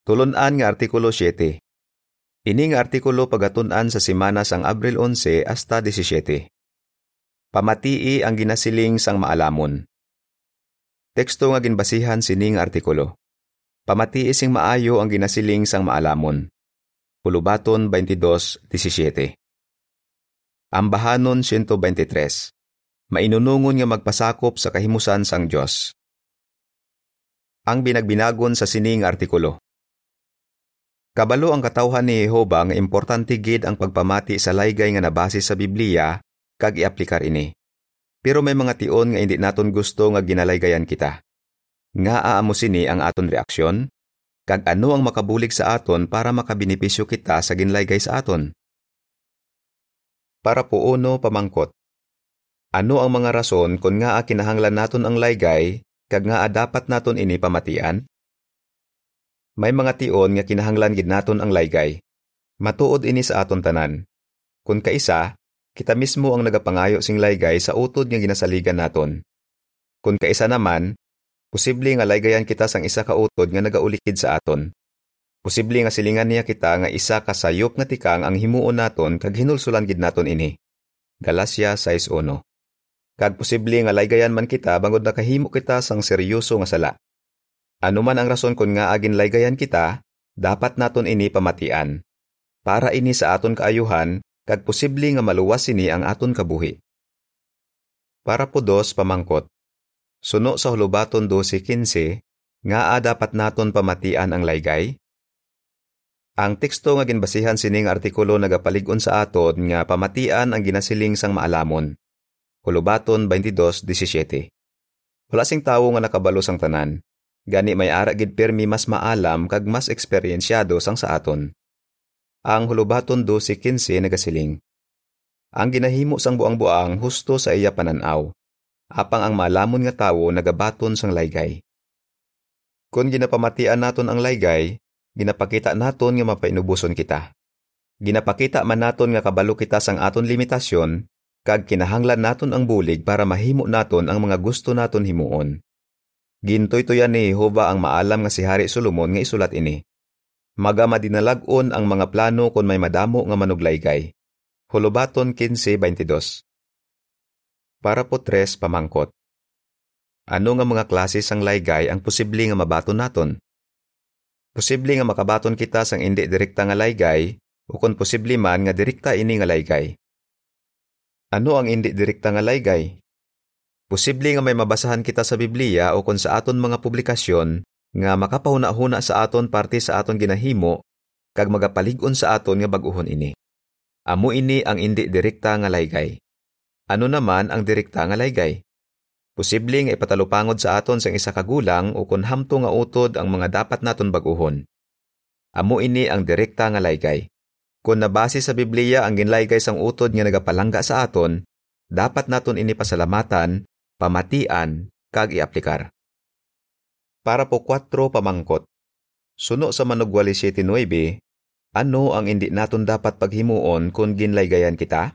Tulunan nga Artikulo 7. Ini nga artikulo pagatun-an sa semana sang Abril 11 hasta 17. Pamatii ang ginasiling sang maalamon. Teksto nga ginbasihan sining artikulo. Pamatii sing maayo ang ginasiling sang maalamon. Pulubaton 22:17. Ambahanon 123. Mainunungon nga magpasakop sa kahimusan sang Dios. Ang binagbinagon sa sining artikulo. Kabalo ang katawhan ni Jehova nga importante gid ang pagpamati sa laygay nga nabase sa Biblia kag iaplikar ini. Pero may mga tion nga hindi naton gusto nga ginalaygayan kita. Nga aamo sini ang aton reaksyon? Kag ano ang makabulig sa aton para makabinipisyo kita sa ginlaygay sa aton? Para po uno pamangkot. Ano ang mga rason kung nga kinahanglan naton ang laygay kag nga dapat naton ini pamatian? May mga tion nga kinahanglan gid naton ang laygay. Matuod ini sa aton tanan. Kun kaisa, kita mismo ang nagapangayo sing laygay sa utod nga ginasaligan naton. Kun kaisa naman, posible nga laygayan kita sang isa ka utod nga nagaulikid sa aton. Posible nga silingan niya kita nga isa ka sayop nga tikang ang himuon naton kag hinulsulan gid naton ini. Galacia 6:1. Kag posible nga laygayan man kita bangod nakahimo kita sang seryoso nga sala. Ano man ang rason kung nga agin laygayan kita, dapat naton ini pamatian. Para ini sa aton kaayuhan, kag posible nga maluwas ini ang aton kabuhi. Para po dos pamangkot. Suno sa hulubaton 12.15, nga a dapat naton pamatian ang laygay? Ang teksto nga ginbasihan sining artikulo nagapalig-on sa aton nga pamatian ang ginasiling sang maalamon. Hulubaton 22.17 Wala sing tawo nga nakabalo sang tanan, Gani may ara gid permi mas maalam kag mas eksperyensyado sang sa aton. Ang hulubaton 12:15 nagasiling. Ang ginahimo sang buang-buang husto sa iya pananaw. Apang ang malamon nga tawo nagabaton sang laygay. Kung ginapamatian naton ang laygay, ginapakita naton nga mapainubuson kita. Ginapakita man naton nga kabalo kita sang aton limitasyon, kag kinahanglan naton ang bulig para mahimo naton ang mga gusto naton himuon. Gintoy-toyan ni Jehova ang maalam nga si Hari Solomon nga isulat ini. Maga madinalag-on ang mga plano kon may madamo nga manuglaygay. Hulubaton 15:22. Para po tres pamangkot. Ano nga mga klase sang laygay ang posible nga mabaton naton? Posible nga makabaton kita sang indi direkta nga laygay o kung posible man nga direkta ini nga laygay. Ano ang indi direkta nga laygay? Posible nga may mabasahan kita sa Biblia o kung sa aton mga publikasyon nga makapahuna-huna sa aton parte sa aton ginahimo kag magapalig-on sa aton nga bag-ohon ini. Amo ini ang indi direkta nga laygay. Ano naman ang direkta nga laygay? Posible nga ipatalupangod sa aton sang isa ka gulang o kung hamto nga utod ang mga dapat naton bag-ohon. Amo ini ang direkta nga laygay. Kung nabase sa Biblia ang ginlaygay sang utod nga nagapalangga sa aton, dapat naton ini pasalamatan pamatian, kag iaplikar. Para po 4 pamangkot. Suno sa manugwali 7.9, ano ang hindi naton dapat paghimuon kung ginlaygayan kita?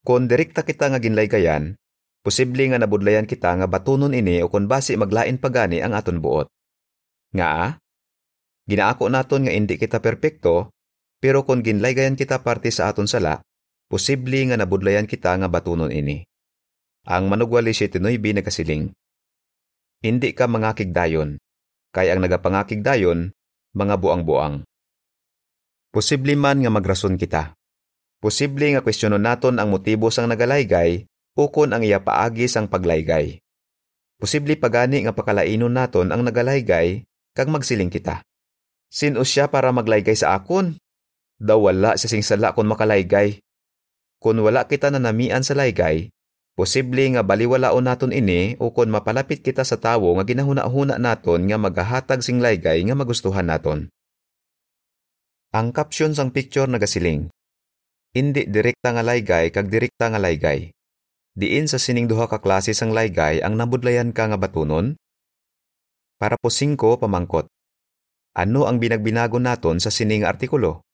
Kung direkta kita nga ginlaygayan, posible nga nabudlayan kita nga batunon ini o kung basi maglain pagani ang aton buot. Nga, ginaako naton nga hindi kita perpekto, pero kung ginlaygayan kita parte sa aton sala, posible nga nabudlayan kita nga batunon ini. Ang manugwali 7.9 nagasiling. Hindi ka mangakigdayon, kay ang nagapangakigdayon, mga buang-buang. Posible man nga magrason kita. Posible nga kwestiyonon naton ang motibo sang nagalaygay ukon ang iya paagi sang paglaygay. Posible pagani nga pakalainon naton ang nagalaygay kag magsiling kita. Sino siya para maglaygay sa akon? Daw wala sa singsala kon makalaygay. Kung wala kita na namian sa laygay, Posible nga baliwalaon naton ini o kon mapalapit kita sa tawo nga ginahuna-huna naton nga magahatag sing laygay nga magustuhan naton. Ang caption sang picture nagasiling. Indi direkta nga laygay kag direkta nga laygay. Diin sa sining duha ka klase sang laygay ang nabudlayan ka nga batunon? Para po singko pamangkot. Ano ang binagbinago naton sa sining artikulo?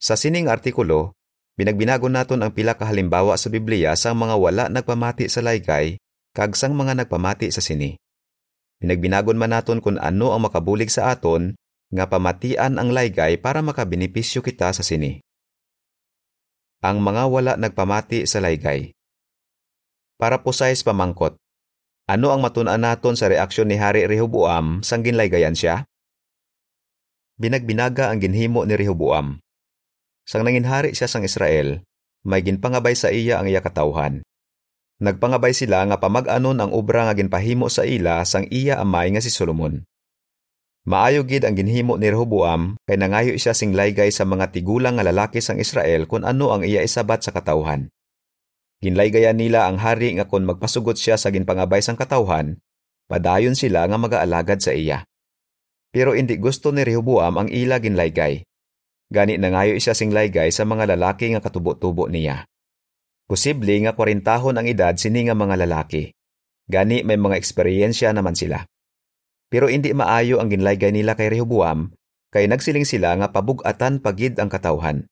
Sa sining artikulo, Binagbinago naton ang pila ka halimbawa sa Biblia sang mga wala nagpamati sa laygay kag sang mga nagpamati sa sini. Pinagbinagon man naton kung ano ang makabulig sa aton nga pamatian ang laygay para makabenepisyo kita sa sini. Ang mga wala nagpamati sa laygay. Para po sa pamangkot, ano ang matunan naton sa reaksyon ni Hari Rehoboam sang ginlaygayan siya? Binagbinaga ang ginhimo ni Rehoboam. Sang nangin hari siya sang Israel, may ginpangabay sa iya ang iya katawhan. Nagpangabay sila nga pamag-anon ang obra nga ginpahimo sa ila sang iya amay nga si Solomon. Maayo gid ang ginhimo ni Rehoboam kay nangayo siya sing laygay sa mga tigulang nga lalaki sang Israel kung ano ang iya isabat sa katawhan. Ginlaygayan nila ang hari nga kung magpasugot siya sa ginpangabay sang katawhan, padayon sila nga magaalagad sa iya. Pero hindi gusto ni Rehoboam ang ila ginlaygay. Gani nangayo siya sing laygay sa mga lalaki nga katubo-tubo niya. Posible nga kwarintahon ang edad sini nga mga lalaki. Gani may mga eksperyensya naman sila. Pero hindi maayo ang ginlaygay nila kay Rehoboam, kay nagsiling sila nga pabugatan pagid ang katawhan.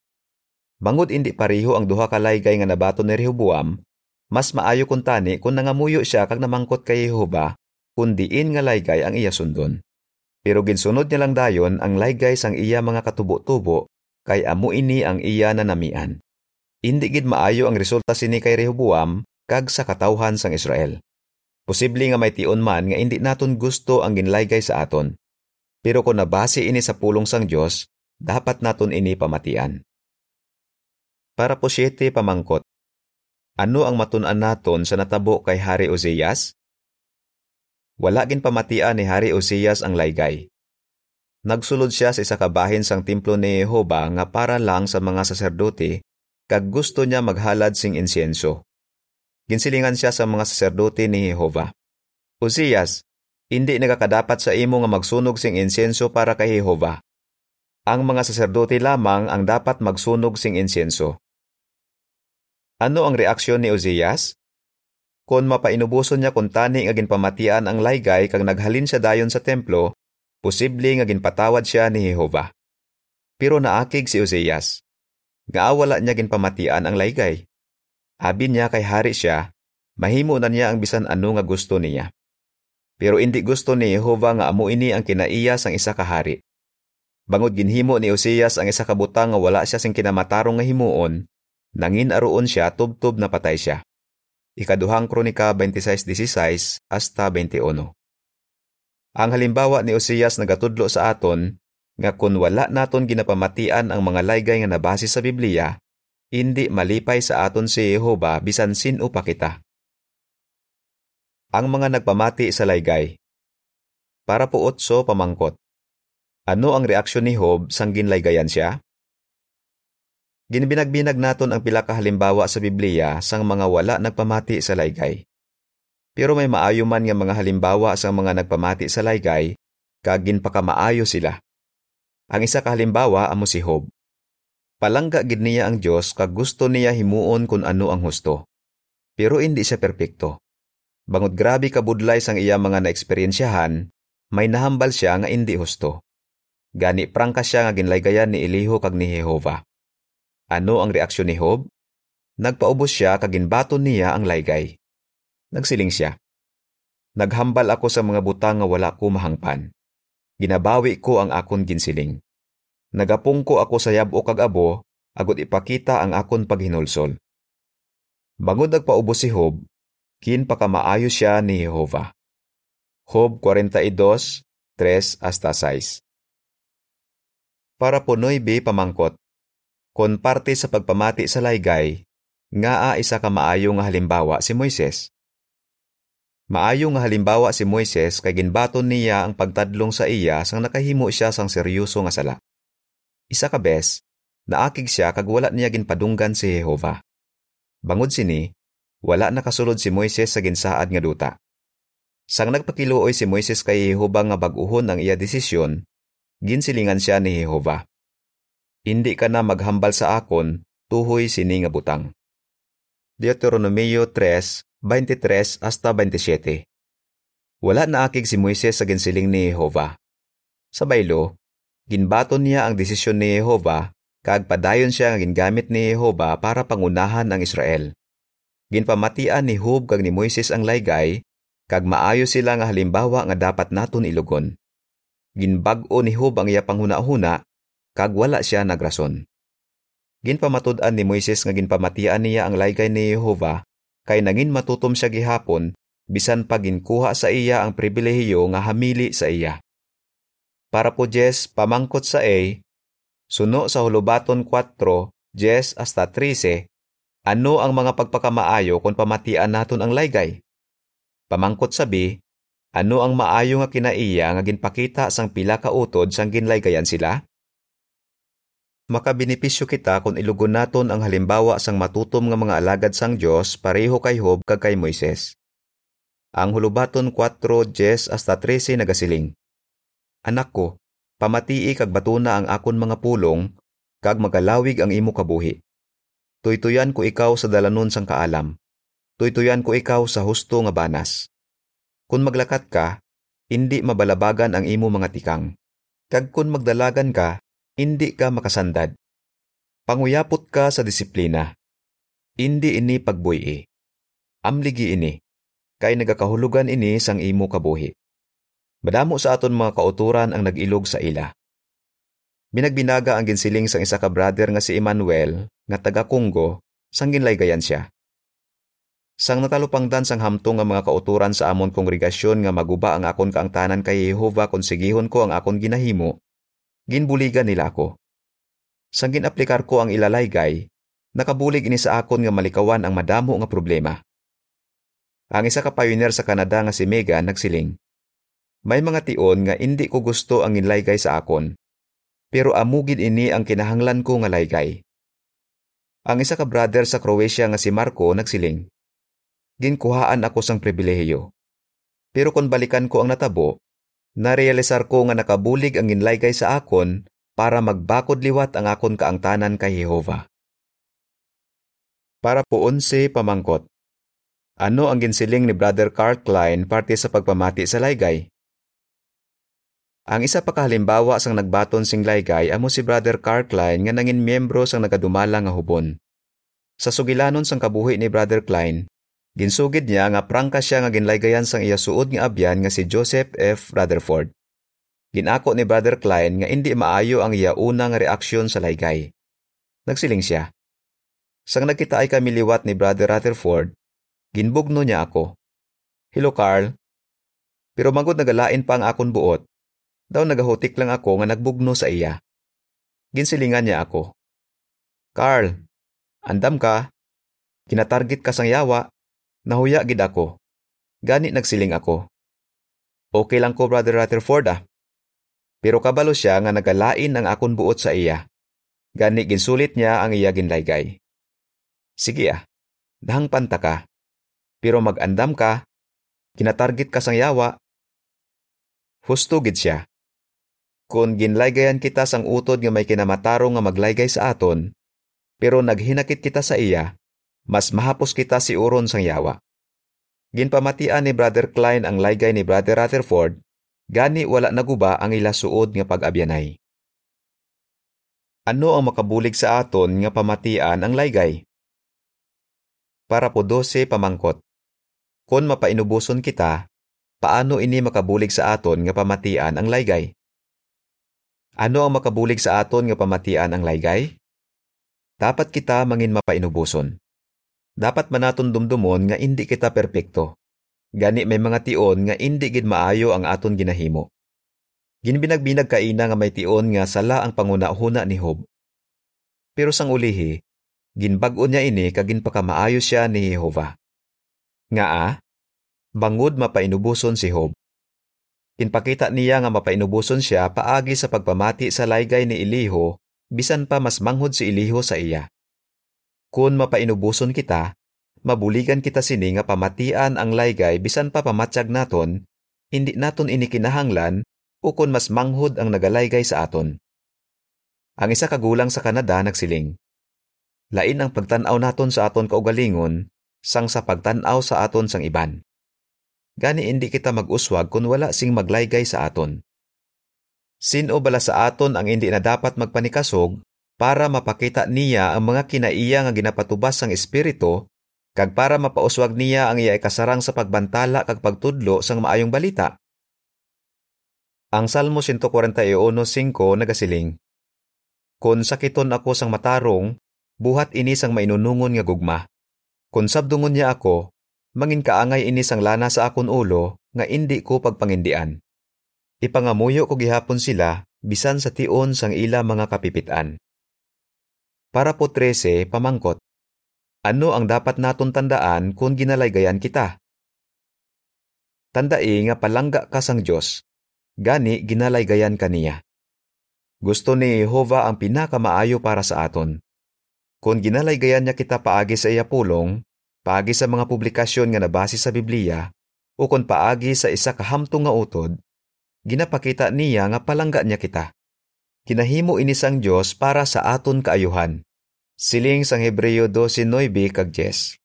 Bangod hindi pareho ang duha ka laygay nga nabato ni Rehoboam, mas maayo kun tani kung nangamuyo siya kag namangkot kay Jehova, kun diin nga laygay ang iya sundon. Pero ginsunod niya lang dayon ang laygay sang iya mga katubo-tubo, kay amo ini ang iya na namian. Hindi gid maayo ang resulta sini kay Rehoboam kag sa katawhan sang Israel. Posible nga may tion man nga hindi naton gusto ang ginlaygay sa aton. Pero kung nabase ini sa pulong sang Dios, dapat naton ini pamatian. Para po siyete pamangkot. Ano ang matun-an naton sa natabo kay Hari Ozias? Wala gin pamatian ni Hari Ozias ang laygay. Nagsulod siya sa isa kabahin sang templo ni Jehova nga para lang sa mga saserdote kag gusto niya maghalad sing insienso. Ginsilingan siya sa mga saserdote ni Jehova. Uziyas, hindi nagakadapat sa imo nga magsunog sing insienso para kay Jehova. Ang mga saserdote lamang ang dapat magsunog sing insienso. Ano ang reaksyon ni Uziyas? Kung mapainubuson niya kung tani nga ginpamatian ang laygay kag naghalin siya dayon sa templo, posible nga ginpatawad siya ni Jehova. Pero naakig si Uziyas nga wala niya ginpamatian ang laygay. Abi niya kay hari siya, mahimo na niya ang bisan ano nga gusto niya. Pero hindi gusto ni Jehova nga amo ini ang kinaiya sang isa ka hari. Bangod ginhimo ni Osias ang isa ka butang nga wala siya sing kinamatarong nga himuon, nangin aroon siya tubtob na patay siya. Ikaduhang Kronika 26:16 hasta 21. Ang halimbawa ni Osias nagatudlo sa aton nga kung wala naton ginapamatian ang mga laygay nga nabase sa Biblia, hindi malipay sa aton si Jehova bisan sino pa kita. Ang mga nagpamati sa laygay. Para po otso pamangkot. Ano ang reaksyon ni Job sang ginlaygayan siya? Ginbinagbinag naton ang pila ka halimbawa sa Biblia sang mga wala nagpamati sa laygay. Pero may maayo man nga mga halimbawa sang mga nagpamati sa laygay, kag ginpakamaayo sila. Ang isa ka halimbawa amo si Job. Palangga gid niya ang Dios kag gusto niya himuon kung ano ang husto. Pero hindi siya perpekto. Bangod grabe kabudlay sang iya mga naeksperyensyahan, may nahambal siya nga hindi husto. Gani prangka siya nga ginlaygayan ni Eliho kag ni Jehova. Ano ang reaksyon ni Job? Nagpaubos siya kag ginbaton niya ang laygay. Nagsiling siya. Naghambal ako sa mga butang nga wala ko mahangpan ginabawi ko ang akon ginsiling. Nagapungko ako sa yabo kag abo, agud ipakita ang akon paghinulsol. Bangod nagpaubos si Hob, kin pakamaayo siya ni Jehova. Job 42, 3 hasta 6 Para punoy B pamangkot, kon parte sa pagpamati sa laygay, nga a isa ka maayo nga halimbawa si Moises. Maayo nga halimbawa si Moises kay ginbaton niya ang pagtadlong sa iya sang nakahimo siya sang seryoso nga sala. Isa ka bes, naakig siya kag wala niya ginpadunggan si Jehova. Bangod sini, wala nakasulod si Moises sa ginsaad nga duta. Sang nagpakiluoy si Moises kay Jehova nga bag-uhon ang iya desisyon, ginsilingan siya ni Jehova. Hindi ka na maghambal sa akon, tuhoy sini nga butang. Deuteronomio 3, 23 hasta 27. Wala na akig si Moises sa ginsiling ni Jehova. Sa baylo, ginbaton niya ang desisyon ni Jehova kag padayon siya nga gingamit ni Jehova para pangunahan ang Israel. Ginpamatian ni Job kag ni Moises ang laygay kag maayo sila nga halimbawa nga dapat naton ilugon. Ginbag-o ni Hob ang iya panghuna-huna, kag wala siya nagrason. Ginpamatud-an ni Moises nga ginpamatian niya ang laygay ni Jehova, kay nangin matutom siya gihapon, bisan pa ginkuha sa iya ang pribilehiyo nga hamili sa iya. Para po Jes, pamangkot sa A, suno sa hulubaton 4, Jes hasta 13, ano ang mga pagpakamaayo kung pamatian naton ang laygay? Pamangkot sa B, ano ang maayo nga kinaiya nga ginpakita sang pila ka utod sang ginlaygayan sila? Makabinipisyo kita kung ilugon naton ang halimbawa sang matutom nga mga alagad sang Dios pareho kay Hob kag kay Moises. Ang hulubaton 4, Jes hasta 13 nagasiling. Anak ko, pamatii kag batuna ang akon mga pulong, kag magalawig ang imo kabuhi. Tuytuyan ko ikaw sa dalanon sang kaalam. Tuytuyan ko ikaw sa husto nga banas. Kung maglakat ka, hindi mabalabagan ang imo mga tikang. Kag kung magdalagan ka, hindi ka makasandad. Panguyapot ka sa disiplina. Hindi ini pagbuyi. Amligi ini. Kay nagakahulugan ini sang imo kabuhi. Madamo sa aton mga kauturan ang nagilog sa ila. Binagbinaga ang ginsiling sang isa ka brother nga si Emmanuel nga taga Congo sang ginlaygayan siya. Sang natalupangdan sang hamtong nga mga kauturan sa amon kongregasyon nga maguba ang akon kaangtanan kay Jehova kung sigihon ko ang akon ginahimo, ginbuligan nila ako. Sang ginaplikar ko ang ilalaygay, nakabulig ini sa akon nga malikawan ang madamo nga problema. Ang isa ka pioneer sa Canada nga si Megan nagsiling, May mga tion nga hindi ko gusto ang inlaygay sa akon, pero amugid ini ang kinahanglan ko nga laygay. Ang isa ka brother sa Croatia nga si Marco nagsiling, ginkuhaan ako sang pribilehiyo. Pero kung balikan ko ang natabo, narealisar ko nga nakabulig ang ginlaygay sa akon para magbakod liwat ang akon kaangtanan kay Jehova. Para po unse pamangkot. Ano ang ginsiling ni Brother Carl Klein parte sa pagpamati sa laygay? Ang isa pa kahalimbawa sang nagbaton sing laygay amo si Brother Carl Klein nga nangin miyembro sang nagadumala nga hubon. Sa sugilanon sang kabuhi ni Brother Klein, Ginsugid niya nga prangka siya nga ginlaygayan sang iya suod nga abyan nga si Joseph F. Rutherford. Ginako ni Brother Klein nga indi maayo ang iya una nga reaksyon sa laygay. Nagsiling siya. Sang nagkita ay kami liwat ni Brother Rutherford, ginbugno niya ako. Hello Carl. Pero magod nagalain pa ang akon buot. Daw nagahutik lang ako nga nagbugno sa iya. Ginsilingan niya ako. Carl, andam ka. Kinatarget ka sang yawa. Nahuya gid ako. Gani nagsiling ako. Okay lang ko, Brother Rutherford ah. Pero kabalo siya nga nagalain ang akon buot sa iya. Gani ginsulit niya ang iya ginlaygay. Sige ah, dahang panta ka. Pero magandam ka, kinatarget ka sang yawa. Husto gid siya. Kung ginlaygayan kita sang utod nga may kinamatarong nga maglaygay sa aton, pero naghinakit kita sa iya, mas mahapos kita si uron sang yawa. Ginpamatian ni Brother Klein ang laygay ni Brother Rutherford, gani wala naguba ang ila suod nga pag-abyanay. Ano ang makabulig sa aton nga pamatian ang laygay? Para po 12 pamangkot. Kung mapainubuson kita, paano ini makabulig sa aton nga pamatian ang laygay? Ano ang makabulig sa aton nga pamatian ang laygay? Dapat kita mangin mapainubuson dapat manaton dumdumon nga indi kita perpekto. Gani may mga tion nga indi gid maayo ang aton ginahimo. Ginbinagbinag kaina nga may tion nga sala ang panguna-huna ni Hob. Pero sang ulihi, ginbag-o niya ini kag ginpakamaayo siya ni Jehova. Nga a, bangod mapainubuson si Hob. Kinpakita niya nga mapainubuson siya paagi sa pagpamati sa laygay ni Eliho, bisan pa mas manghod si Eliho sa iya. Kung mapainubuson kita, mabuligan kita sini nga pamatian ang laygay bisan pa pamatyag naton, hindi naton inikinahanglan o kung mas manghod ang nagalaygay sa aton. Ang isa kagulang sa Canada nagsiling, Lain ang pagtanaw naton sa aton kaugalingon sang sa pagtanaw sa aton sang iban. Gani hindi kita mag-uswag kung wala sing maglaygay sa aton. Sino bala sa aton ang hindi na dapat magpanikasog para mapakita niya ang mga kinaiya nga ginapatubas sang espiritu kag para mapauswag niya ang iya ikasarang sa pagbantala kag pagtudlo sang maayong balita. Ang Salmo 141.5 nagasiling, Kung sakiton ako sang matarong, buhat ini sang mainunungon nga gugma. Kung sabdungon niya ako, mangin kaangay ini sang lana sa akon ulo nga indi ko pagpangindian. Ipangamuyo ko gihapon sila bisan sa tion sang ila mga kapipitan. Para po 13, pamangkot. Ano ang dapat naton tandaan kung ginalaygayan kita? Tandai nga palangga ka sang Diyos, gani ginalaygayan kaniya. Gusto ni Jehova ang pinakamaayo para sa aton. Kung ginalaygayan niya kita paagi sa iya pulong, paagi sa mga publikasyon nga nabase sa Biblia, o kung paagi sa isa kahamtong nga utod, ginapakita niya nga palangga niya kita. Kinahimo ini sang Dios para sa aton kaayuhan. Siling sang Hebreo 12.9 kag 10.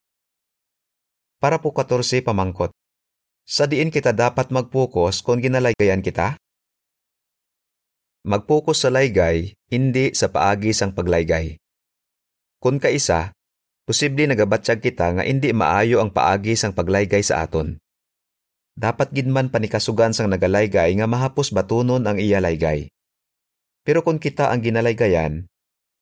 Para po 14 pamangkot. Sa diin kita dapat magpokus kung ginalaygayan kita? Magpokus sa laygay, hindi sa paagi sang paglaygay. Kung kaisa, posible nagabatsyag kita nga hindi maayo ang paagi sang paglaygay sa aton. Dapat gidman panikasugan sang nagalaygay nga mahapos batunon ang iya laygay. Pero kung kita ang ginalaygayan,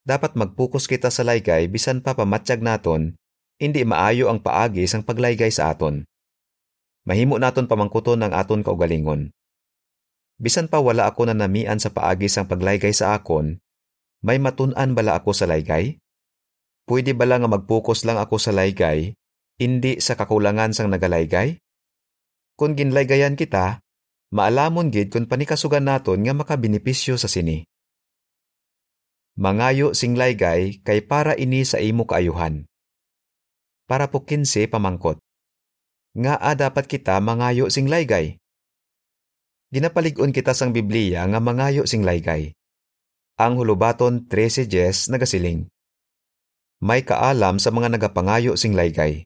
dapat magpukus kita sa laygay bisan pa pamatsyag naton, hindi maayo ang paagi sang paglaygay sa aton. Mahimo naton pamangkuton ang aton kaugalingon. Bisan pa wala ako na namian sa paagi sang paglaygay sa akon, may matun-an bala ako sa laygay? Pwede bala nga magpukus lang ako sa laygay, hindi sa kakulangan sang nagalaygay? Kung ginlaygayan kita, maalamon gid kung panikasugan naton nga makabinipisyo sa sini. Mangayo sing laygay kay para ini sa imo kaayuhan. Para po 15 pamangkot. Nga a dapat kita mangayo sing laygay. Ginapalig-on kita sang Biblia nga mangayo sing laygay. Ang hulubaton 13:10 nagasiling. May kaalam sa mga nagapangayo sing laygay.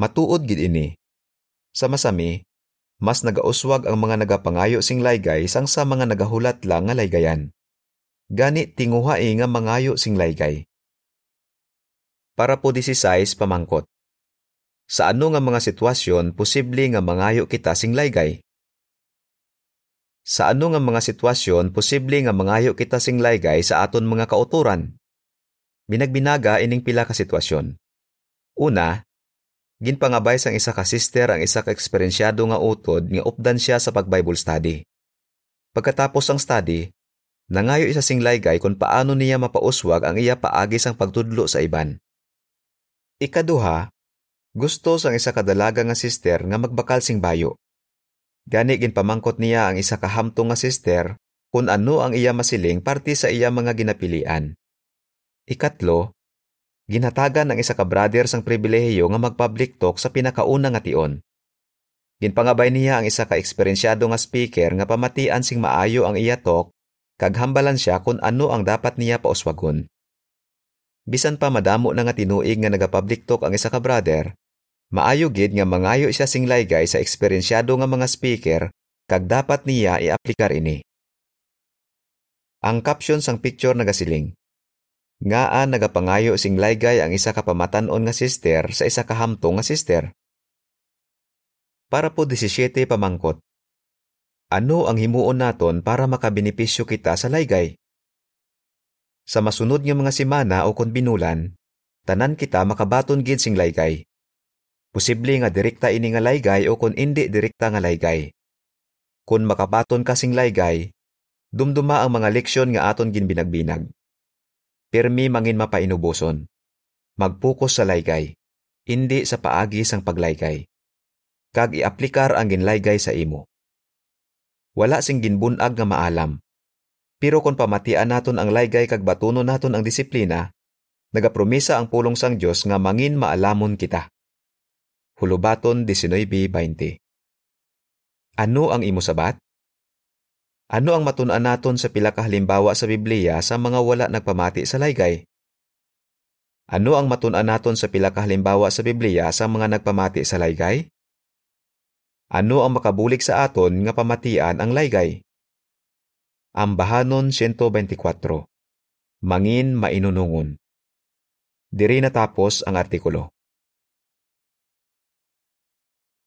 Matuod gid ini. Sa masami, mas nagauswag ang mga nagapangayo sing laygay sang sa mga nagahulat lang nga laygayan gani tinguhai nga mangayo sing laygay. Para po 16 pamangkot. Sa ano nga mga sitwasyon posible nga mangayo kita sing laygay? Sa ano nga mga sitwasyon posible nga mangayo kita sing laygay sa aton mga kauturan? Binagbinaga ining pila ka sitwasyon. Una, ginpangabay sang isa ka sister ang isa ka eksperensyado nga utod nga updan siya sa pag-Bible study. Pagkatapos ang study, Nangayo isa sing laygay kung paano niya mapauswag ang iya paagi sang pagtudlo sa iban. Ikaduha, gusto sang isa kadalaga nga sister nga magbakal sing bayo. Gani ginpamangkot niya ang isa kahamtong nga sister kung ano ang iya masiling parte sa iya mga ginapilian. Ikatlo, ginhatagan ang isa ka brother sang pribilehiyo nga magpublic talk sa pinakauna nga tion. Ginpangabay niya ang isa ka eksperensyado nga speaker nga pamatian sing maayo ang iya talk kag hambalan siya kung ano ang dapat niya pauswagon. Bisan pa madamo na nga tinuig nga nagapublic talk ang isa ka brother, maayo gid nga mangayo siya sing laygay sa eksperyensyado nga mga speaker kag dapat niya iaplikar ini. Ang caption sang picture nagasiling, Ngaa nagapangayo sing laygay ang isa ka pamatan-on nga sister sa isa ka hamtong nga sister. Para po 17 pamangkot, ano ang himuon naton para makabenepisyo kita sa laygay? Sa masunod nga mga semana o kon binulan, tanan kita makabaton gid sing laygay. Posible nga direkta ini nga laygay o kon indi direkta nga laygay. Kung makabaton ka sing laygay, dumduma ang mga leksyon nga aton ginbinagbinag. Permi mangin mapainubuson. Magpokus sa laygay, indi sa paagi sang paglaygay. Kag iaplikar ang ginlaygay sa imo wala sing ginbunag nga maalam. Pero kung pamatian naton ang laygay kag batuno naton ang disiplina, nagapromisa ang pulong sang Dios nga mangin maalamon kita. Hulubaton 19:20. Ano ang imo sabat? Ano ang matun-an naton sa pila ka halimbawa sa Biblia sa mga wala nagpamati sa laygay? Ano ang matun-an naton sa pila ka halimbawa sa Biblia sa mga nagpamati sa laygay? Ano ang makabulik sa aton nga pamatian ang laygay? Ambahanon 124. Mangin mainunungon. Diri natapos ang artikulo.